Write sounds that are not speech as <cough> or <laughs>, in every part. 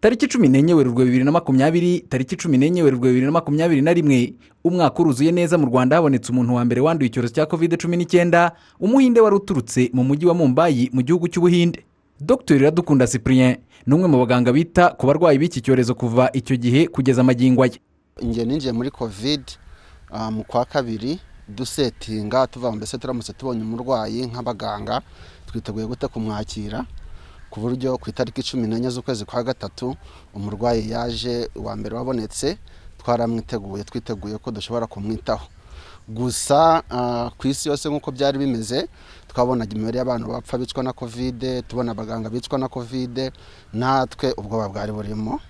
tariki cumi n'enye werurwe bibiri na makumyabiri tariki cumi n'enye werurwe bibiri na makumyabiri na rimwe umwaka uruzuye neza mu rwanda habonetse umuntu wa mbere wanduye icyorezo cya kovide cumi n'icyenda umuhinde wari uturutse mu mujyi wa mumbayi mu gihugu cy'ubuhinde. Dr iradukunda cyprien ni umwe mu baganga bita ku barwayi b'iki cyorezo kuva icyo gihe kugeza amagingo aya. Njye ninjiye muri kovide mu kwa kabiri dusetinga tuva mbese turamutse tubonye umurwayi nk'abaganga twiteguye gute kumwakira. Ku buryo ku itariki cumi n'enye z'ukwezi kwa gatatu umurwayi yaje uwa mbere wabonetse twaramwiteguye twiteguye ko dushobora kumwitaho. Gusa ku isi yose nk'uko byari bimeze twabonaga imibare y'abantu bapfa bicwa na kovide tubona abaganga bicwa na kovide natwe ubwoba bwari burimo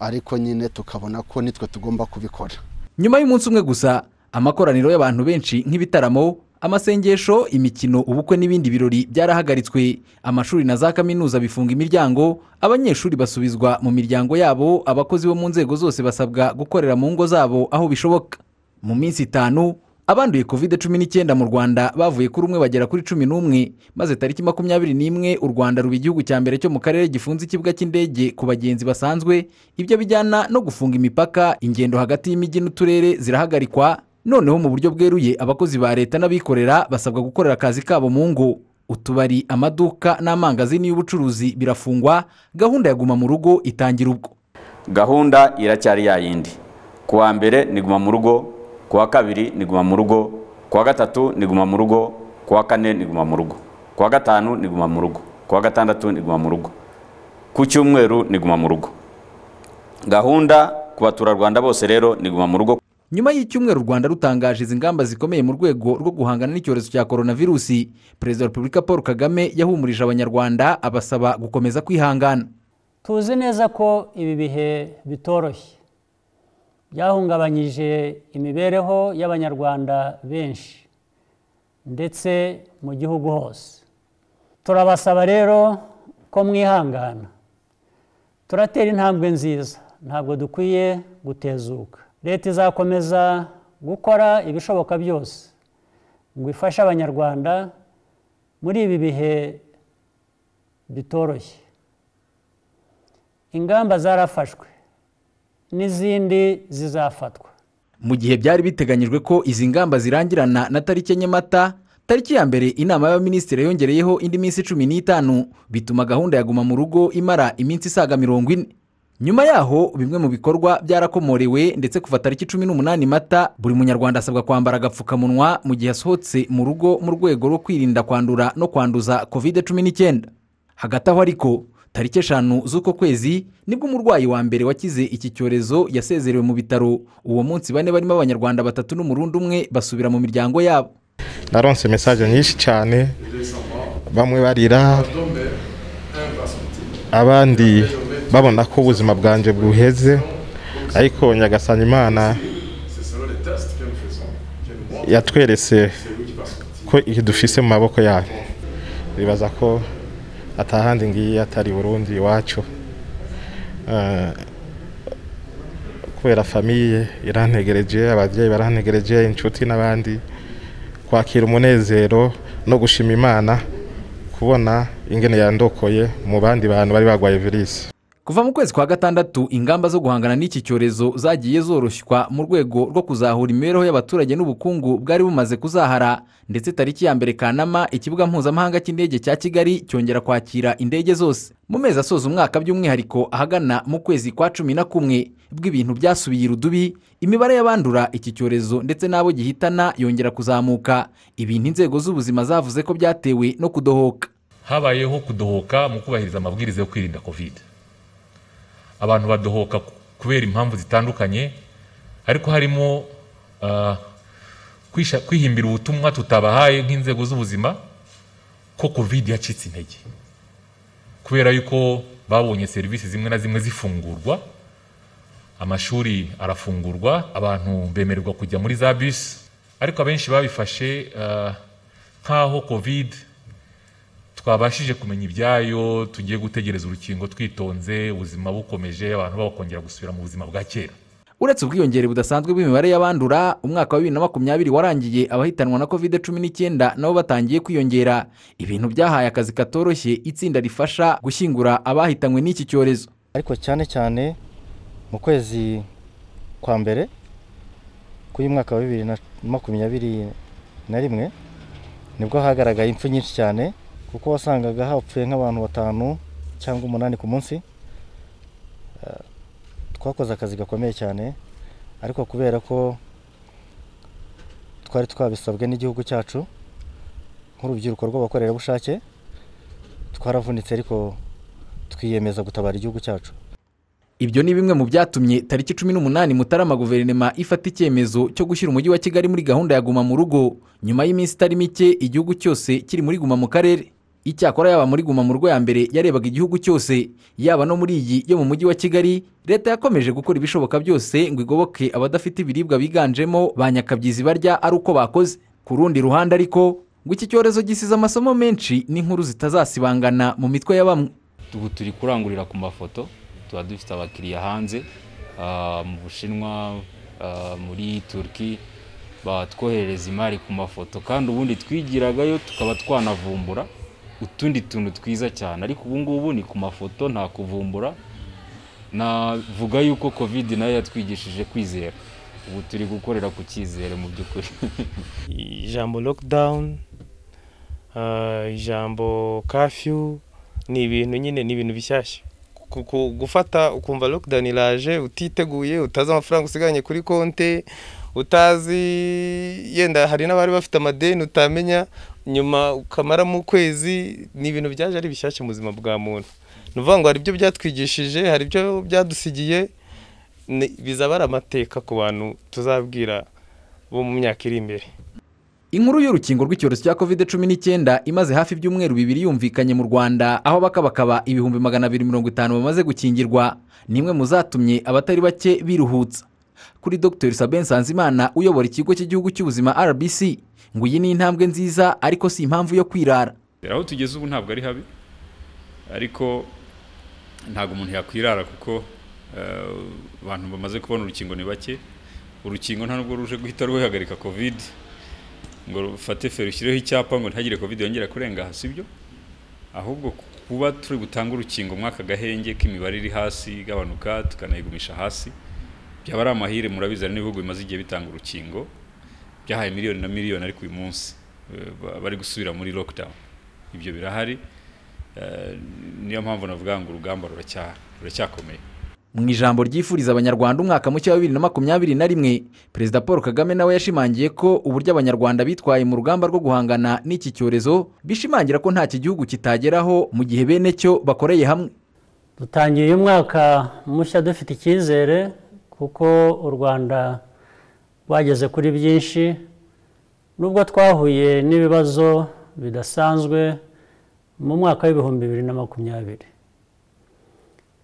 ariko nyine tukabona ko nitwe tugomba kubikora. Nyuma y'umunsi umwe gusa amakoraniro y'abantu benshi nk'ibitaramo amasengesho imikino ubukwe n'ibindi birori byarahagaritswe. Amashuri na za kaminuza bifunga imiryango abanyeshuri basubizwa mu miryango yabo abakozi bo mu nzego zose basabwa gukorera mu ngo zabo aho bishoboka. Mu minsi itanu abanduye kovide cumi n'icyenda mu rwanda bavuye kuri umwe bagera kuri cumi n'umwe. Maze tariki makumyabiri n'imwe u rwanda ruba igihugu cya mbere cyo mu karere gifunze ikibuga cy'indege ku bagenzi basanzwe. Ibyo bijyana no gufunga imipaka ingendo hagati y'imijyi n'uturere zirahagarikwa. Noneho mu buryo bweruye abakozi ba leta n'abikorera basabwa gukorera akazi kabo mu ngo. Utubari amaduka n'amangazini y'ubucuruzi birafungwa gahunda ya guma mu rugo itangira ubwo. Gahunda iracyari yayindi ku wa mbere ni guma mu rugo ku wa kabiri ni guma mu rugo ku wa gatatu ni guma mu rugo ku wa kane ni guma mu rugo ku wa gatanu ni guma mu rugo ku wa gatandatu ni guma mu rugo ku cyumweru ni guma mu rugo. Gahunda ku baturarwanda bose rero ni guma mu rugo. Nyuma y'icyumweru u rwanda rutangaje izi ngamba zikomeye mu rwego rwo guhangana n'icyorezo cya korona virusi perezida wa repubulika paul kagame yahumurije abanyarwanda abasaba gukomeza kwihangana. Tuzi neza ko ibi bihe bitoroshye. Byahungabanyije imibereho y'abanyarwanda benshi ndetse mu gihugu hose. Turabasaba rero ko mwihangana. Turatera intambwe nziza. Ntabwo dukwiye gutezuka. Leta izakomeza gukora ibishoboka byose. Ngo ifashe abanyarwanda muri ibi bihe bitoroshye. Ingamba zarafashwe n'izindi zizafatwa. Mu gihe byari biteganyijwe ko izi ngamba zirangirana na tariki enye mata tariki ya mbere inama y'abaminisitiri yongereyeho indi minsi cumi n'itanu bituma gahunda ya guma mu rugo imara iminsi isaga mirongo ine. Nyuma yaho bimwe mu bikorwa byarakomorewe ndetse kuva tariki cumi n'umunani mata buri munyarwanda asabwa kwambara agapfukamunwa mu gihe asohotse mu rugo mu rwego rwo kwirinda kwandura no kwanduza kovide cumi n'icyenda. Hagati aho ariko tariki eshanu z'uko kwezi ni bwo umurwayi wa mbere wakize iki cyorezo yasezerewe mu bitaro. Uwo munsi bane barimo abanyarwanda batatu n'umurundi umwe basubira mu miryango yabo. Naronse mesaje nyinshi cyane. Bamwe barira abandi babona ko ubuzima bwanjye buheze ariko nyagasanya imana yatweretse ko dufise mu maboko yayo bibaza ko atahandi ngiye atari burundi iwacu. Kubera famiye irantegereje ababyeyi barantegereje inshuti n'abandi kwakira umunezero no gushima imana kubona ingene yandokoye mu bandi bantu bari barwaye virusi. Kuva mu kwezi kwa gatandatu ingamba zo guhangana n'iki cyorezo zagiye zoroshywa mu rwego rwo kuzahura imibereho y'abaturage n'ubukungu bwari bumaze kuzahara. Ndetse tariki ya mbere kanama ikibuga mpuzamahanga cy'indege cya kigali cyongera kwakira indege zose. Mu mezi asoza umwaka by'umwihariko ahagana mu kwezi kwa cumi na kumwe bw'ibintu byasubiye irudubi imibare y'abandura iki cyorezo ndetse n'abo gihitana yongera kuzamuka. Ibintu inzego z'ubuzima zavuze ko byatewe no kudohoka. Habayeho kudohoka mu kubahiriza amabwiriza yo kwirinda kovide abantu badohoka kubera impamvu zitandukanye ariko harimo kwihimbira ubutumwa tutabahaye nk'inzego z'ubuzima ko kovide yacitse intege. Kubera yuko babonye serivisi zimwe na zimwe zifungurwa amashuri arafungurwa abantu bemererwa kujya muri za bisi ariko abenshi babifashe nk'aho kovide twabashije kumenya ibyayo tugiye gutegereza urukingo twitonze ubuzima bukomeje abantu bakongera gusubira mu buzima bwa kera. Uretse ubwiyongere budasanzwe bw'imibare y'abandura umwaka wa bibiri na makumyabiri warangiye abahitanwa na kovide cumi n'icyenda nabo batangiye kwiyongera. Ibintu byahaye akazi katoroshye itsinda rifasha gushyingura abahitanywe n'iki cyorezo. Ariko cyane cyane mu kwezi kwa mbere k'uyu mwaka wa bibiri na makumyabiri na rimwe ni bwo hagaragaye impfu nyinshi cyane kuko wasangaga hapfuye nk'abantu batanu cyangwa umunani ku munsi Eh, twakoze akazi gakomeye cyane ariko kubera ko twari twabisabwe n'igihugu cyacu nk'urubyiruko rw'abakorerabushake twaravunitse ariko twiyemeza gutabara igihugu cyacu. Ibyo ni bimwe mu byatumye tariki cumi n'umunani mutarama guverinoma ifata icyemezo cyo gushyira umujyi wa kigali muri gahunda ya guma mu rugo. Nyuma y'iminsi itari mike igihugu cyose kiri muri guma mu karere. Icyakora yaba muri guma mu rugo ya mbere yarebaga igihugu cyose yaba no muri iyi yo mu mujyi wa kigali leta yakomeje gukora ibishoboka byose ngo igoboke abadafite ibiribwa biganjemo ba nyakabyizi barya ari uko bakoze. Ku rundi ruhande ariko ngo iki cyorezo gisize amasomo menshi n'inkuru zitazasibangana mu mitwe ya bamwe. Ubu turi kurangurira ku mafoto tuba dufite abakiriya hanze ah, mu bushinwa ah, muri turki batwoherereza imari ku mafoto. Kandi ubundi twigiragayo tukaba twanavumbura. Utundi tuntu twiza cyane. Ariko ubu ngubu ni ku mafoto nta kuvumbura. Navuga yuko covid na yo yatwigishije kwizera. Ubu turi gukorera ku cyizere mu by'ukuri. <laughs> Ijambo lockdown ah, ijambo curfew ni ibintu nyine ni ibintu bishyashya. Gufata ukumva lockdown iraje utiteguye utazi amafaranga usigaranye kuri konti utazi yenda hari n'abari bafite amadeni utamenya nyuma ukamaramo ukwezi ni ibintu byaje ari bishyashya mu buzima bwa muntu. Ni ukuvuga ngo hari ibyo byatwigishije hari ibyo byadusigiye bizaba ari amateka ku bantu tuzabwira bo mu myaka iri imbere. Inkuru y'urukingo rw'icyorezo cya covid cumi n'icyenda imaze hafi ibyumweru bibiri yumvikanye mu rwanda aho bakabakaba ibihumbi magana abiri mirongo itanu bamaze gukingirwa. Ni imwe mu zatumye abatari bake biruhutsa. Kuri dr. Sabin nsanzimana uyobora ikigo cy'igihugu cy'ubuzima rbc ngo iyi ni intambwe nziza ariko si impamvu yo kwirara. Aho tugeze ubu ntabwo ari habi ariko ntabwo umuntu yakwirara kuko eh, abantu bamaze kubona urukingo ni bake. Urukingo nta nubwo ruje guhita ruhagarika covid. Ngo rufate feri ushyireho icyapa ngo ntihagire covid yongera kurenga aha sibyo ahubwo kuba turi gutanga urukingo mwaka gahenge k'imibare iri hasi igabanuka tukanayigumisha hasi. Byaba ari amahire murabizi hari n'ibihugu bimaze igihe bitanga urukingo byahaye miliyoni na miliyoni ariko uyu munsi ba- bari gusubira muri lockdown. Ibyo birahari eh, niyo mpamvu navuga ngo urugamba ruracya- ruracyakomeye. Mu ijambo ryifuriza abanyarwanda umwaka mushya wa bibiri na makumyabiri na rimwe perezida paul kagame nawe yashimangiye ko uburyo abanyarwanda bitwaye mu rugamba rwo guhangana n'iki cyorezo bishimangira ko ntacyo igihugu kitageraho mu gihe bene cyo bakoreye hamwe. Dutangiye uyu mwaka mushya dufite icyizere kuko u rwanda rwageze kuri byinshi nubwo twahuye n'ibibazo bidasanzwe mu mwaka w'ibihumbi bibiri na makumyabiri.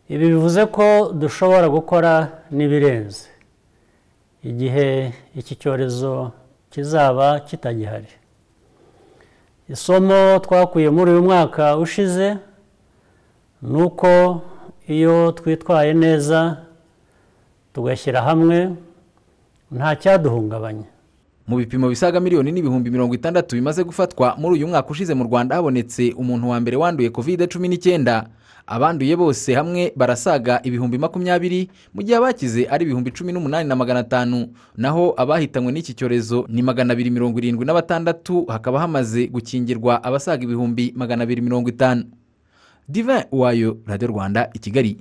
Ibi bivuze ko dushobora gukora n'ibirenze. Igihe iki cyorezo kizaba kitagihari. Isomo twakuye muri uyu mwaka ushize ni uko iyo twitwaye neza tugashyira hamwe nta cyaduhungabanya mu bipimo bisaga miliyoni n'ibihumbi mirongo itandatu bimaze gufatwa muri uyu mwaka ushize mu rwanda habonetse umuntu wa mbere wanduye covid cumi n'icyenda. Abanduye bose hamwe barasaga ibihumbi makumyabiri mu gihe abakize ari ibihumbi cumi n'umunani na magana atanu. Naho abahitanywe n'iki cyorezo ni magana abiri mirongo irindwi na batandatu hakaba hamaze gukingirwa abasaga ibihumbi magana abiri mirongo itanu. Divin uwayo radiyo rwanda i kigali.